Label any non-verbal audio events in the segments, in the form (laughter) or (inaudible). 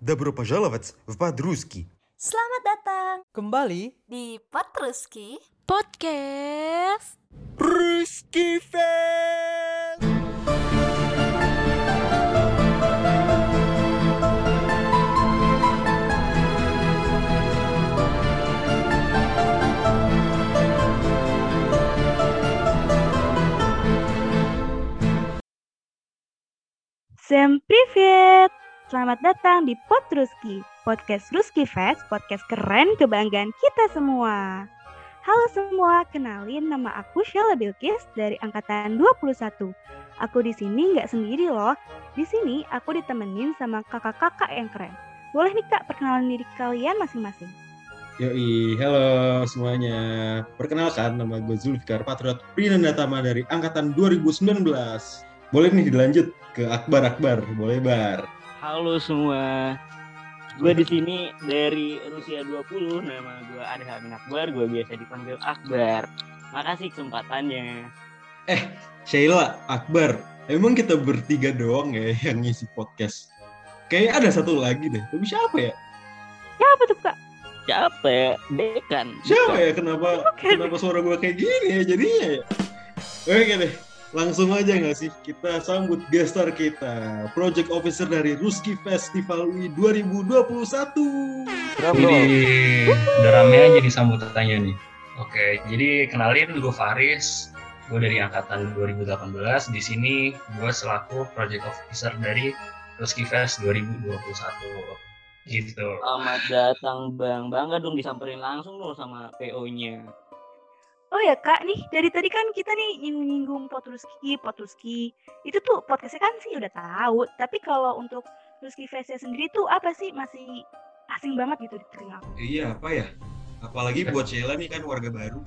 Добро пожаловать в Подрузки. Selamat datang Kembali di Patruski Podcast Русский фест! Всем привет! Selamat datang di Podruski, podcast Ruski Fest, podcast keren kebanggaan kita semua. Halo semua, kenalin nama aku Sheila Bilkis dari angkatan 21. Aku di sini nggak sendiri loh. Di sini aku ditemenin sama kakak-kakak yang keren. Boleh nih kak perkenalan diri kalian masing-masing. Yoi, halo semuanya. Perkenalkan, nama gue Zulfikar Patriot Prinandatama dari Angkatan 2019. Boleh nih dilanjut ke Akbar Akbar, boleh Bar. Halo semua. Gue di sini dari Rusia 20, nama gue Adhan Akbar, gue biasa dipanggil Akbar. Makasih kesempatannya. Sheila, Akbar, emang kita bertiga doang ya yang ngisi podcast? Kayaknya ada satu lagi deh, tapi siapa ya? Ya apa tuh kak? Siapa ya? Dekan. Siapa Bukan. ya? Kenapa kenapa suara gue kayak gini ya jadinya ya? Oke deh, langsung aja nggak sih kita sambut guest star kita, Project Officer dari Ruski Festival UI 2021. Jadi udah rame aja di sambutannya nih. Oke, jadi kenalin gue Faris. Gue dari angkatan 2018. Di sini gue selaku project officer dari Ruski Fest 2021. Gitu. Selamat datang Bang. Bangga dong disamperin langsung dong sama PO-nya. Oh ya kak, nih dari tadi kan kita nih nyinggung-nyinggung Potruski, Potruski. Itu tuh podcastnya kan sih udah tahu. Tapi kalau untuk Ruski Festnya sendiri tuh apa sih masih asing banget gitu di telinga aku. Iya apa ya? Apalagi buat Sheila nih kan warga baru.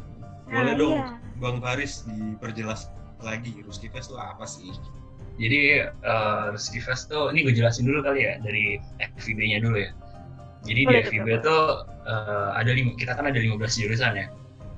Nah, Boleh dong, iya. Bang Faris diperjelas lagi Ruski Fest itu apa sih? Jadi uh, Ruski Fest tuh, ini gue jelasin dulu kali ya dari FIB-nya dulu ya. Jadi di Boleh, FIB betul. tuh uh, ada lima, kita kan ada 15 jurusan ya,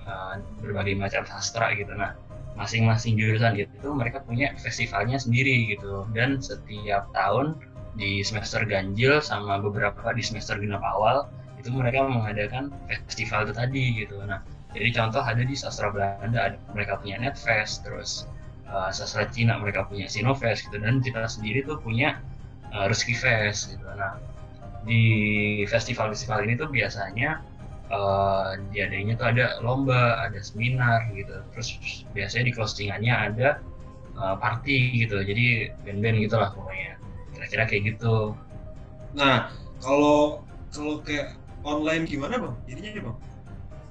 Uh, berbagai macam sastra gitu. Nah, masing-masing jurusan itu mereka punya festivalnya sendiri gitu. Dan setiap tahun di semester ganjil sama beberapa di semester genap awal itu mereka mengadakan festival itu tadi gitu. Nah, jadi contoh ada di sastra Belanda ada, mereka punya Netfest, terus uh, sastra Cina mereka punya Sinofest gitu dan kita sendiri tuh punya uh, Ruski Fest gitu. Nah di festival-festival ini tuh biasanya uh, diadanya tuh ada lomba, ada seminar gitu. Terus biasanya di closingannya ada uh, party gitu. Jadi band-band gitulah pokoknya. Kira-kira kayak gitu. Nah, kalau kalau kayak online gimana bang? Jadinya ya bang?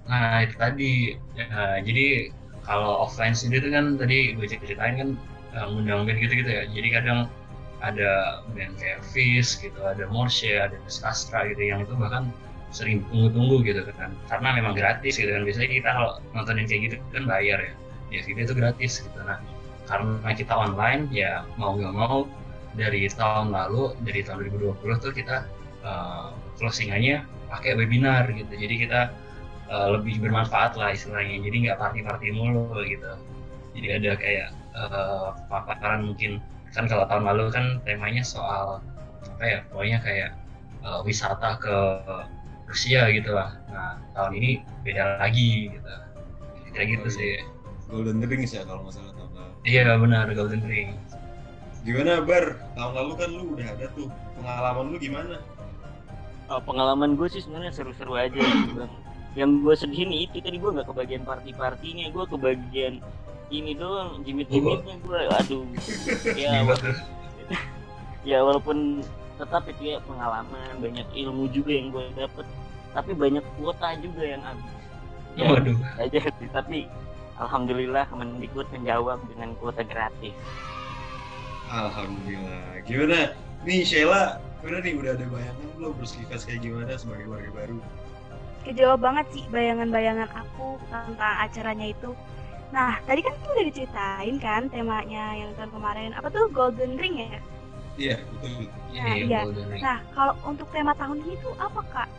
Nah itu tadi. Ya, jadi kalau offline sendiri tuh kan tadi gue ceritain kan uh, ngundang band gitu-gitu ya. Jadi kadang ada band kayak Fish gitu, ada Morshe, ada Sastra gitu yang itu bahkan sering tunggu-tunggu gitu kan. Karena memang gratis gitu kan. Biasanya kita kalau nontonin kayak gitu kan bayar ya. Ya video itu gratis gitu. Nah karena kita online ya mau nggak mau dari tahun lalu dari tahun 2020 tuh kita uh, closingannya pakai webinar gitu. Jadi kita uh, lebih bermanfaat lah istilahnya jadi nggak party-party mulu gitu jadi ada kayak uh, paparan mungkin kan kalau tahun lalu kan temanya soal apa ya pokoknya kayak uh, wisata ke Rusia gitu lah nah tahun ini beda lagi gitu kayak gitu Oh, sih Golden Rings ya kalau nggak salah tahun lalu. iya benar Golden Ring Gimana Bar? Tahun lalu kan lu udah ada tuh. Pengalaman lu gimana? Oh, pengalaman gue sih sebenarnya seru-seru aja sih, Bang. Yang gue sedih nih itu tadi gue nggak kebagian party-partinya, gue kebagian ini doang, jimit-jimitnya gue, aduh. (laughs) Ya, tuh. (laughs) ya walaupun tetap itu ya pengalaman banyak ilmu juga yang gue dapet tapi banyak kuota juga yang habis ya waduh aja sih tapi alhamdulillah Kemendikbud menjawab dengan kuota gratis Alhamdulillah. Gimana? Nih Sheila, gimana nih udah ada bayangan belum Ruski Fest kayak gimana sebagai warga baru? Kejawab banget sih bayangan-bayangan aku tentang acaranya itu. Nah, tadi kan tuh udah diceritain kan temanya yang tahun kemarin. Apa tuh Golden Ring ya? Iya betul. Nah, iya. Golden Ring Nah, kalau untuk tema tahun ini tuh apa kak?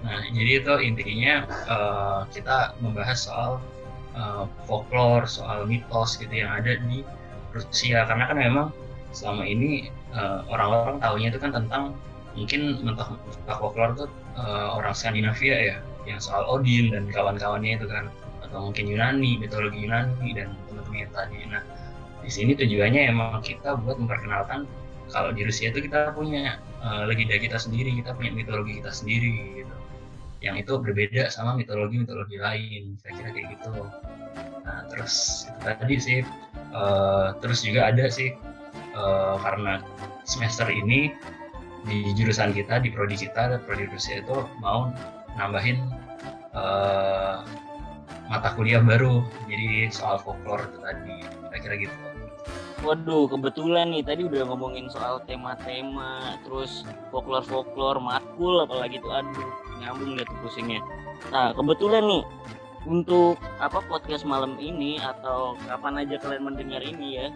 Nah, jadi itu intinya eh, kita membahas soal eh, folklore, soal mitos gitu yang ada di Rusia. Karena kan memang selama ini eh, orang-orang tahunya itu kan tentang mungkin mentok folklore tuh uh, orang Skandinavia ya yang soal Odin dan kawan-kawannya itu kan. Atau mungkin Yunani mitologi Yunani dan teman-teman yang tadi nah di sini tujuannya emang kita buat memperkenalkan kalau di Rusia itu kita punya uh, legenda kita sendiri kita punya mitologi kita sendiri gitu yang itu berbeda sama mitologi-mitologi lain saya kira kayak gitu. Nah terus itu tadi sih uh, terus juga ada sih uh, karena semester ini di jurusan kita di prodi kita prodi Rusia itu mau nambahin uh, mata kuliah baru. Jadi soal folklore itu tadi kira-kira gitu Waduh, kebetulan nih tadi udah ngomongin soal tema-tema, terus folklore-folklore, matkul apalagi tuh aduh, nyambung deh tuh pusingnya. Nah, kebetulan nih untuk apa podcast malam ini atau kapan aja kalian mendengar ini ya.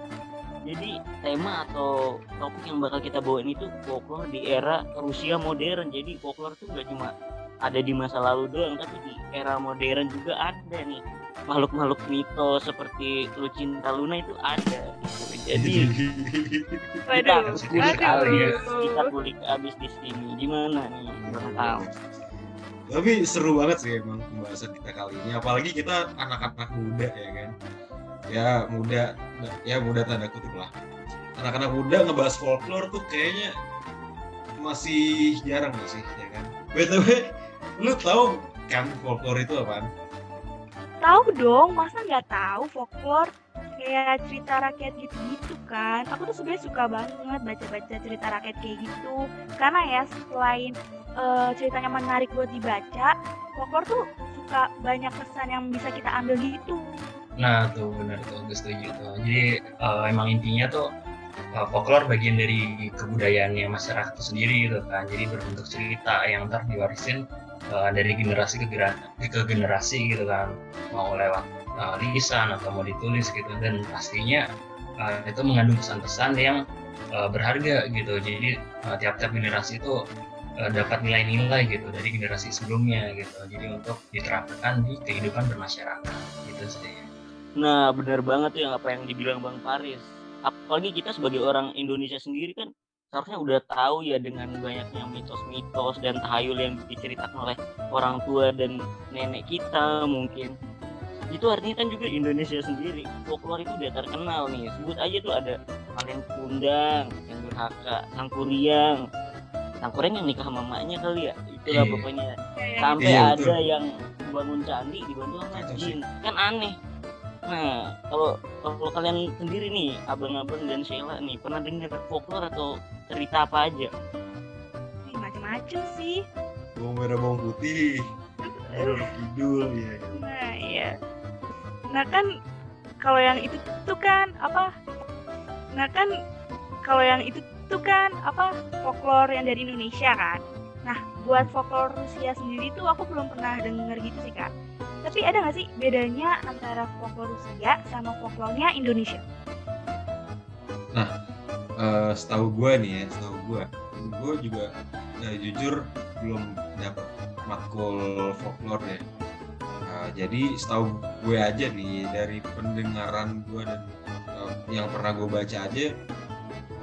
Jadi tema atau topik yang bakal kita bawain itu folklore di era Rusia modern. Jadi folklore tuh gak cuma ada di masa lalu doang, tapi di era modern juga ada nih makhluk-makhluk mitos seperti Lucinta Luna itu ada gitu. jadi (laughs) kita kulik abis kita kulik abis di sini. Gimana nih? Belum tahu. Tapi seru banget sih emang pembahasan kita kali ini. Apalagi kita anak-anak muda ya kan? Ya muda ya muda tanda kutip lah. Anak-anak muda ngebahas folklore tuh kayaknya masih jarang gak sih ya kan? Btw lu tahu kan folklore itu apaan Tahu dong, masa nggak tahu folklore kayak cerita rakyat gitu-gitu kan. Aku tuh sebenarnya suka banget baca-baca cerita rakyat kayak gitu. Karena ya selain uh, ceritanya menarik buat dibaca, folklore tuh suka banyak pesan yang bisa kita ambil gitu. Nah tuh benar tuh, gue setuju tuh. Jadi uh, emang intinya tuh uh, folklore bagian dari kebudayaannya masyarakat itu sendiri gitu kan. Jadi berbentuk cerita yang ntar diwarisin uh, dari generasi ke, ke generasi gitu kan. Mau lewat uh, lisan atau mau ditulis gitu. Dan pastinya uh, itu mengandung pesan-pesan yang uh, berharga gitu. Jadi uh, tiap-tiap generasi itu dapat nilai-nilai gitu dari generasi sebelumnya gitu. Jadi untuk diterapkan di kehidupan bermasyarakat gitu sih. Nah benar banget tuh yang apa yang dibilang bang Paris apalagi kita sebagai orang Indonesia sendiri kan seharusnya udah tahu ya dengan banyaknya mitos-mitos dan tahayul yang diceritakan oleh orang tua dan nenek kita mungkin. Itu artinya kan juga Indonesia sendiri folklore itu udah terkenal nih. Sebut aja tuh ada kalian kundang yang durhaka sangkuriang sangkuriang yang nikah sama mamanya kali ya? Itulah yeah. pokoknya. Sampai yeah, ada yang bangun candi dibantu sama jin. kan aneh. Nah, kalau kalau kalian sendiri nih, abang-abang dan Sheila nih, pernah dengar folklore atau cerita apa aja? Macam-macam sih. Bawang merah, bawang putih, merah (laughs) kidul, ya. Nah, iya. Nah kan, kalau yang itu tuh kan apa? Nah kan, kalau yang itu tuh kan apa? Folklore yang dari Indonesia kan. Nah, buat folklore Rusia sendiri tuh aku belum pernah denger gitu sih kak tapi ada nggak sih bedanya antara folklore Rusia sama folklore-nya Indonesia? Nah, uh, setahu gue nih ya, setahu gue, gue juga uh, jujur belum dapat matkul folklore ya. Uh, jadi setahu gue aja nih dari pendengaran gue dan uh, yang pernah gue baca aja,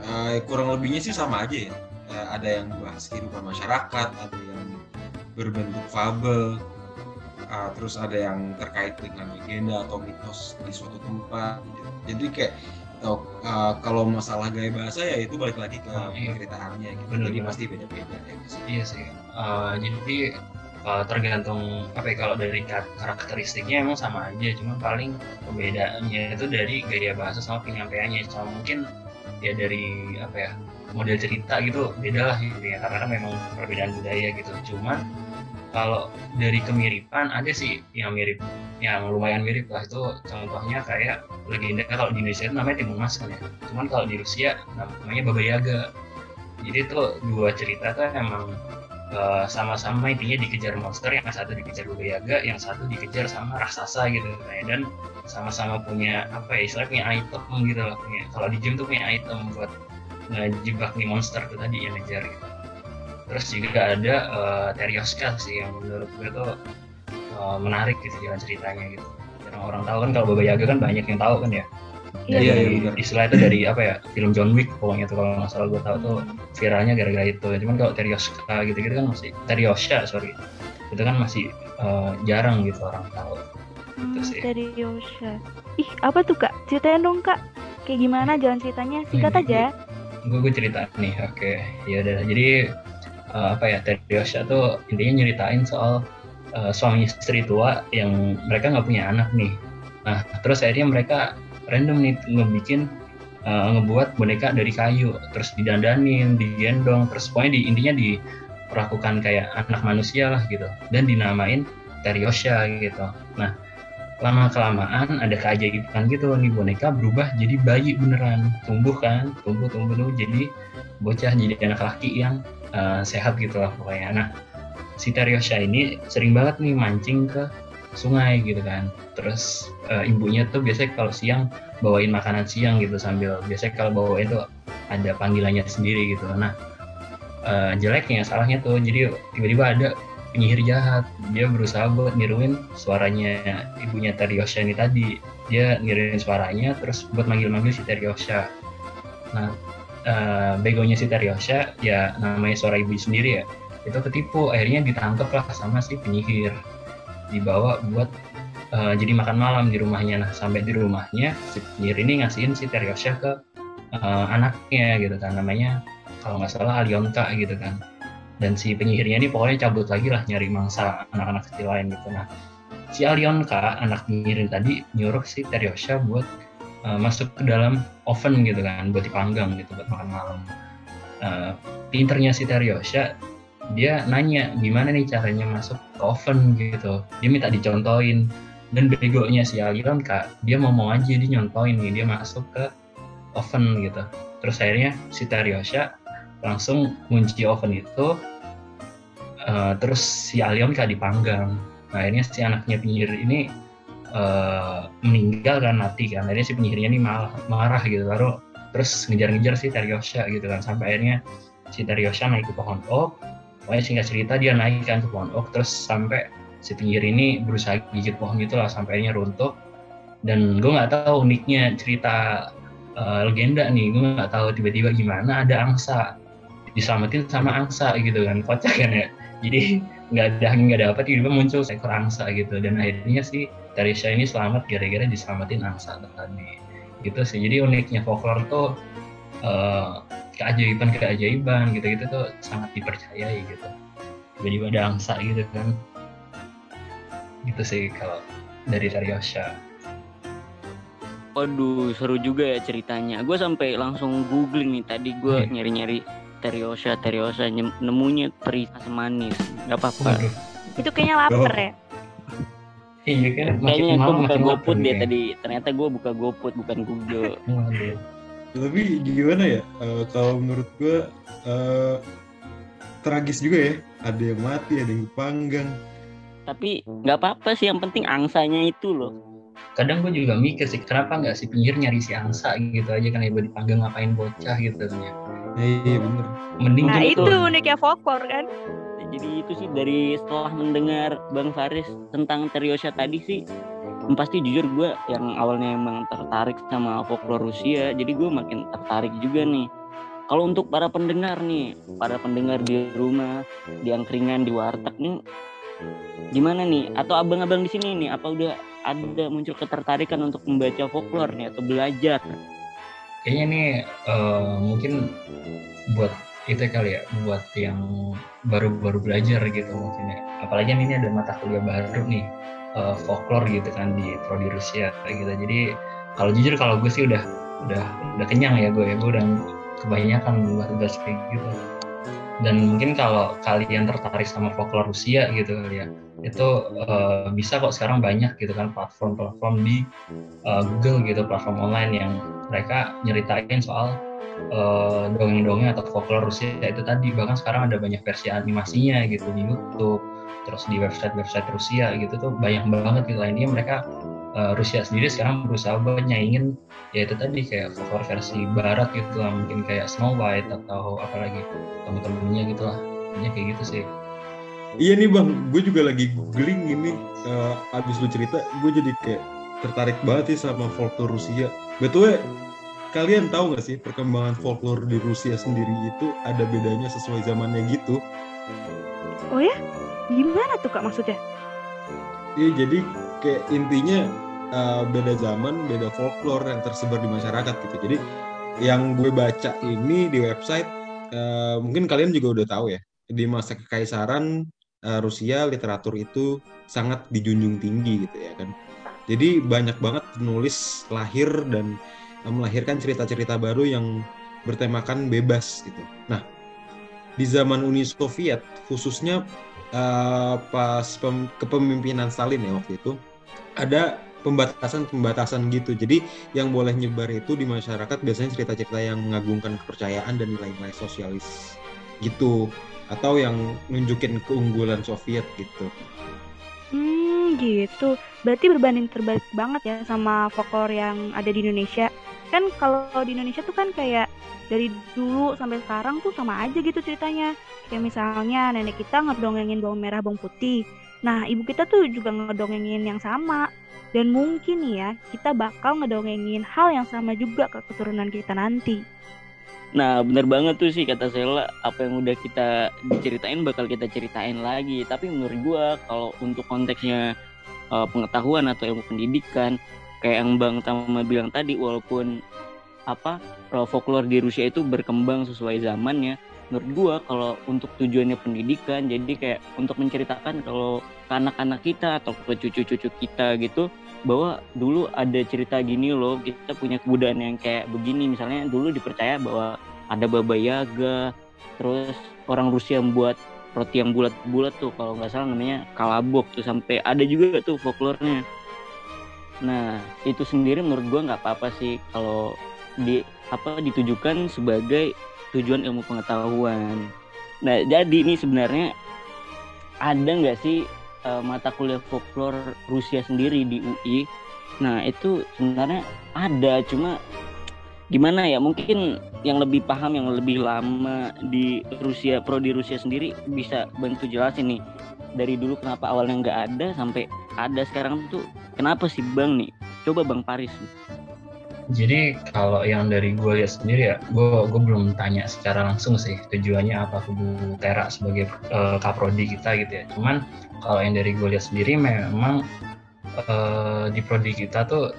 uh, kurang lebihnya sih sama aja ya. Uh, ada yang bahas kehidupan masyarakat, ada yang berbentuk fabel, uh, terus ada yang terkait dengan legenda atau mitos di suatu tempat gitu. jadi kayak atau uh, kalau masalah gaya bahasa ya itu balik lagi ke iya. ceritaannya gitu. Bener, jadi pasti beda-beda ya iya sih. Uh, jadi uh, tergantung apa ya kalau dari karakteristiknya emang sama aja. Cuma paling perbedaannya itu dari gaya bahasa sama penyampaiannya. Sama mungkin ya dari apa ya model cerita gitu beda lah gitu ya karena kan memang perbedaan budaya gitu. Cuma kalau dari kemiripan ada sih yang mirip yang lumayan mirip lah. Itu contohnya kayak legenda kalau di Indonesia itu namanya Timun Mas kan ya. Cuman kalau di Rusia namanya Baba Yaga. Jadi itu dua cerita tuh emang uh, sama-sama intinya dikejar monster. Yang satu dikejar Baba Yaga yang satu dikejar sama raksasa gitu. Kayak dan sama-sama punya apa ya istilahnya punya item gitu punya kalau di game tuh punya item buat ngejebak nih monster tuh tadi yang ngejar gitu terus juga ada uh, Terioska sih yang menurut gue tuh uh, menarik gitu jalan ceritanya gitu jarang orang tahu kan kalau Baba Yaga kan banyak yang tahu kan ya Iya, dari iya, iya, istilah itu dari apa ya film John Wick pokoknya tuh kalau nggak salah gue tahu tuh viralnya gara-gara itu cuman kalau Terioska gitu-gitu kan masih Teriosha sorry itu kan masih eh, jarang gitu orang tahu Hmm, Gitu sih. Yosha. Ih, apa tuh kak? Ceritain dong kak. Kayak gimana jalan ceritanya? Singkat Hmm. aja. gue gue cerita nih oke ya udah jadi eh, apa ya Teriosha tuh intinya nyeritain soal eh, suami istri tua yang mereka nggak punya anak nih. Nah terus akhirnya mereka random nih ngebikin eh, ngebuat boneka dari kayu terus didandanin digendong terus pokoknya di intinya diperlakukan kayak anak manusia lah gitu dan dinamain Teriosha gitu. Nah lama kelamaan ada keajaiban gitu nih boneka berubah jadi bayi beneran. Tumbuh kan tumbuh tumbuh tumbuh jadi bocah jadi anak laki yang eh, sehat gitu lah pokoknya. Nah si Teriosha ini sering banget nih mancing ke sungai gitu kan. Terus eh, ibunya tuh biasanya kalau siang bawain makanan siang gitu sambil biasanya kalau bawain tuh ada panggilannya sendiri gitu. Nah eh, jeleknya salahnya tuh jadi tiba-tiba ada penyihir jahat. Dia berusaha buat niruin suaranya ibunya Teriosha ini tadi. Dia niruin suaranya terus buat manggil-manggil si Teriosha nah eh, begonya si Teriosha ya namanya suara ibu sendiri ya itu ketipu. Akhirnya ditangkap lah sama si penyihir. Dibawa buat eh, jadi makan malam di rumahnya. Nah sampai di rumahnya si penyihir ini ngasihin si Teriosha ke eh, anaknya gitu kan. Namanya kalau nggak salah Alionka gitu kan. Dan si penyihirnya ini pokoknya cabut lagi lah nyari mangsa anak-anak kecil lain gitu. Nah si Alionka anak penyihir tadi nyuruh si Teriosha buat uh, masuk ke dalam oven gitu kan buat dipanggang gitu buat makan malam. Uh, pinternya si Teriosha dia nanya gimana nih caranya masuk ke oven? gitu. Dia minta dicontohin. Dan begonya si Alionka dia mau mau aja dia nyontoin nih dia masuk ke oven gitu. Terus akhirnya si Teriosha langsung kunci oven itu eh, terus si Alionka dipanggang. Nah akhirnya si anaknya penyihir ini eh, meninggal kan mati kan. Akhirnya si penyihirnya ini marah, marah gitu baru terus ngejar-ngejar si Teriosha gitu kan. Sampai akhirnya si Teriosha naik ke pohon oak pokoknya singkat cerita dia naik kan ke pohon oak terus sampai si penyihir ini berusaha gigit pohon itu lah sampai akhirnya runtuh. Dan gue nggak tahu uniknya cerita eh, legenda nih. Gue nggak tahu tiba-tiba gimana ada angsa. Diselamatin sama angsa gitu kan kocak kan ya. Jadi nggak ada angin nggak ada apa tiba-tiba muncul seekor angsa gitu. Dan akhirnya si Tarisha ini selamat gara-gara diselamatin angsa tadi gitu sih jadi uniknya folklore tuh eh, keajaiban-keajaiban gitu-gitu tuh sangat dipercayai gitu tiba-tiba ada angsa gitu kan gitu sih kalau dari Taryosha Waduh, seru juga ya ceritanya. Gue sampai langsung googling nih tadi gue Hmm. nyari-nyari Teriosa, Teriosa nemunya teri asam manis. Gak apa-apa. Itu kayaknya lapar ya. Iya kan Kayaknya gue buka GoFood deh nih. tadi. Ternyata gue buka GoFood bukan Google. (laughs) Tapi gimana ya? eh, kalau menurut gue eh, tragis juga ya. Ada yang mati, ada yang dipanggang. Tapi nggak apa-apa sih. Yang penting angsanya itu loh. kadang gue juga mikir sih kenapa nggak si penyihir nyari si angsa gitu aja kan ibu dipanggang ngapain bocah gitu kan ya Ya, iya bener. mending Nah itu uniknya folklore kan. Jadi itu sih dari setelah mendengar Bang Faris tentang Teriosa tadi sih pasti jujur gue yang awalnya emang tertarik sama folklore Rusia jadi gue makin tertarik juga nih. Kalau untuk para pendengar nih para pendengar di rumah di angkringan di warteg nih gimana nih? Atau abang-abang di sini nih apa udah ada muncul ketertarikan untuk membaca folklore nih atau belajar? Kayaknya nih eh, mungkin buat itu kali ya buat yang baru-baru belajar gitu mungkin ya apalagi ini ada mata kuliah baru nih eh, folklore gitu kan di prodi Rusia gitu. Jadi kalau jujur kalau gue sih udah udah udah kenyang ya gue ya. Gue udah kebanyakan bahas kayak gitu dan mungkin kalau kalian tertarik sama folklore Rusia gitu ya itu eh, bisa kok sekarang banyak gitu kan platform-platform di eh, Google gitu platform online yang mereka nyeritain soal eh, dongeng-dongeng atau folklore Rusia itu tadi. Bahkan sekarang ada banyak versi animasinya gitu di YouTube terus di website-website Rusia gitu tuh banyak banget gitu. Ini mereka eh, Rusia sendiri sekarang berusaha buat nyaingin ya itu tadi kayak folklore versi barat gitu lah mungkin kayak Snow White atau apalagi temen-temennya gitu lah Intinya kayak gitu sih Iya nih bang, gue juga lagi googling ini. eh, abis lu cerita, gue jadi kayak tertarik banget sih sama folklore Rusia. Betul kalian tahu nggak sih perkembangan folklore di Rusia sendiri itu ada bedanya sesuai zamannya gitu? Oh ya? Gimana tuh kak maksudnya? Iya jadi kayak intinya uh, beda zaman, beda folklore yang tersebar di masyarakat gitu. Jadi yang gue baca ini di website uh, mungkin kalian juga udah tahu ya di masa kekaisaran uh, Rusia literatur itu sangat dijunjung tinggi gitu ya kan. Jadi banyak banget penulis lahir dan uh, melahirkan cerita-cerita baru yang bertemakan bebas gitu. Nah, di zaman Uni Soviet khususnya uh, pas pem kepemimpinan Stalin ya waktu itu ada pembatasan-pembatasan gitu. Jadi yang boleh nyebar itu di masyarakat biasanya cerita-cerita yang mengagungkan kepercayaan dan nilai-nilai sosialis gitu atau yang nunjukin keunggulan Soviet gitu. Hmm, gitu. Berarti berbanding terbalik banget ya sama folklore yang ada di Indonesia. Kan kalau di Indonesia tuh kan kayak dari dulu sampai sekarang tuh sama aja gitu ceritanya. Kayak misalnya nenek kita ngedongengin bawang merah bawang putih. Nah, ibu kita tuh juga ngedongengin yang sama. Dan mungkin ya, kita bakal ngedongengin hal yang sama juga ke keturunan kita nanti. Nah, bener banget tuh sih kata Sela, apa yang udah kita diceritain bakal kita ceritain lagi. Tapi menurut gua kalau untuk konteksnya uh, pengetahuan atau ilmu pendidikan, kayak yang Bang Tama bilang tadi, walaupun apa folklore di Rusia itu berkembang sesuai zamannya menurut gua kalau untuk tujuannya pendidikan jadi kayak untuk menceritakan kalau ke anak-anak kita atau ke cucu-cucu kita gitu bahwa dulu ada cerita gini loh kita punya kebudayaan yang kayak begini. Misalnya dulu dipercaya bahwa ada baba yaga terus orang Rusia membuat roti yang bulat-bulat tuh kalau nggak salah namanya kalabok tuh sampai ada juga tuh folklornya nah itu sendiri menurut gua nggak apa-apa sih kalau di apa ditujukan sebagai tujuan ilmu pengetahuan. Nah, jadi ini sebenarnya ada nggak sih uh, mata kuliah folklore Rusia sendiri di UI? Nah, itu sebenarnya ada, cuma gimana ya? Mungkin yang lebih paham, yang lebih lama di Rusia, pro di Rusia sendiri bisa bantu jelasin nih. Dari dulu kenapa awalnya nggak ada sampai ada sekarang tuh kenapa sih Bang nih? Coba Bang Paris. Jadi kalau yang dari gue lihat sendiri ya, gue belum tanya secara langsung sih tujuannya apa ke Bu Tera sebagai uh, kaprodi kita gitu ya. Cuman kalau yang dari gue lihat sendiri memang uh, di prodi kita tuh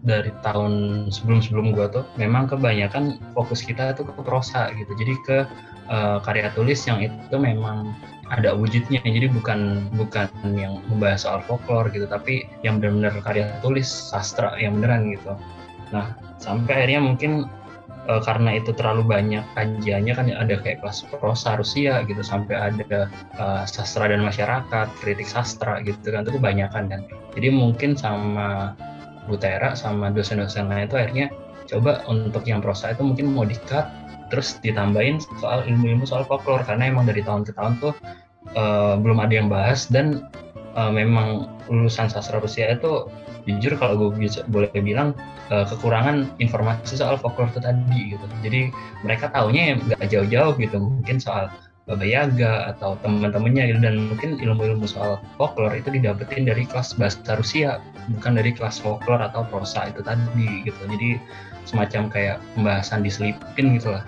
dari tahun sebelum-sebelum gue tuh memang kebanyakan fokus kita tuh ke prosa gitu. Jadi ke uh, karya tulis yang itu memang ada wujudnya jadi bukan bukan yang membahas soal folklore gitu tapi yang benar-benar karya tulis sastra yang beneran gitu Nah, sampai akhirnya mungkin e, karena itu terlalu banyak kajiannya kan ada kayak kelas prosa Rusia gitu sampai ada e, sastra dan masyarakat, kritik sastra gitu kan itu kebanyakan kan. Jadi mungkin sama Butera sama dosen-dosen lain itu akhirnya coba untuk yang prosa itu mungkin mau dikat terus ditambahin soal ilmu-ilmu soal folklore karena emang dari tahun ke tahun tuh e, belum ada yang bahas dan memang lulusan sastra Rusia itu jujur kalau gue bisa boleh bilang uh, kekurangan informasi soal folklore itu tadi gitu. Jadi mereka taunya ya nggak jauh-jauh gitu mungkin soal Baba Yaga atau teman-temannya gitu. Dan mungkin ilmu-ilmu soal folklore itu didapetin dari kelas bahasa Rusia bukan dari kelas folklore atau prosa itu tadi gitu. Jadi semacam kayak pembahasan diselipin gitu lah.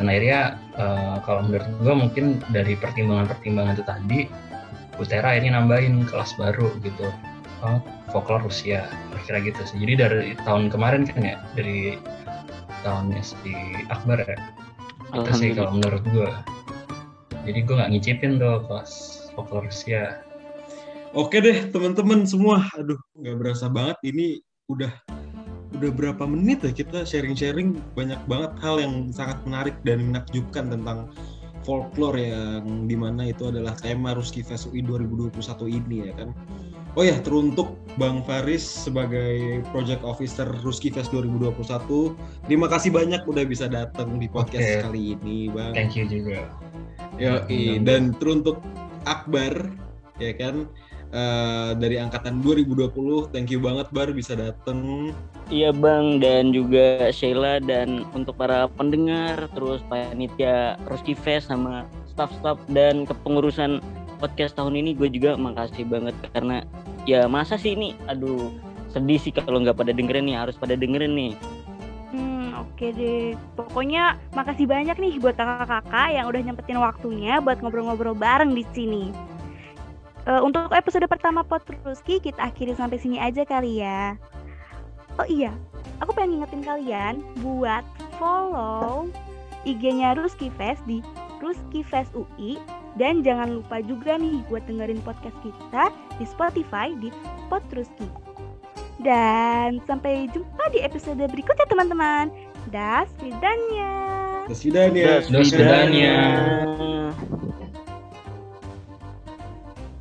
Dan akhirnya uh, kalau menurut gue mungkin dari pertimbangan-pertimbangan itu tadi Butera ini nambahin kelas baru gitu folklore Rusia kira-kira gitu sih. Jadi dari tahun kemarin kan ya dari tahun SD Akbar ya? Itu sih kalau menurut gue jadi gue nggak ngicipin tuh kelas folklore Rusia. Oke deh teman-teman semua. Aduh nggak berasa banget. Ini udah udah berapa menit ya kita sharing-sharing banyak banget hal yang sangat menarik dan menakjubkan tentang folklore yang di mana itu adalah tema Ruski Fest UI 2021 ini ya kan Oh ya, teruntuk Bang Faris sebagai Project Officer Ruski Fest 2021. Terima kasih banyak udah bisa datang di podcast okay. kali ini, Bang. Thank you juga. Yo, dan teruntuk Akbar, ya kan, uh, dari angkatan 2020. Thank you banget, Bar, bisa datang. Iya, Bang, dan juga Sheila dan untuk para pendengar, terus panitia Ruski Fest sama staff-staff dan kepengurusan podcast tahun ini gue juga makasih banget karena ya masa sih ini aduh sedih sih kalau nggak pada dengerin nih harus pada dengerin nih Hmm, oke deh. Pokoknya makasih banyak nih buat kakak-kakak yang udah nyempetin waktunya buat ngobrol-ngobrol bareng di sini. Eh, untuk episode pertama Potruski kita akhiri sampai sini aja kali ya. Oh iya, aku pengen ngingetin kalian buat follow IG-nya Ruski Fest di Ruski Fest UI dan jangan lupa juga nih buat dengerin podcast kita di Spotify di Potruski. Dan sampai jumpa di episode berikutnya teman-teman. Das, vidania. Das vidania.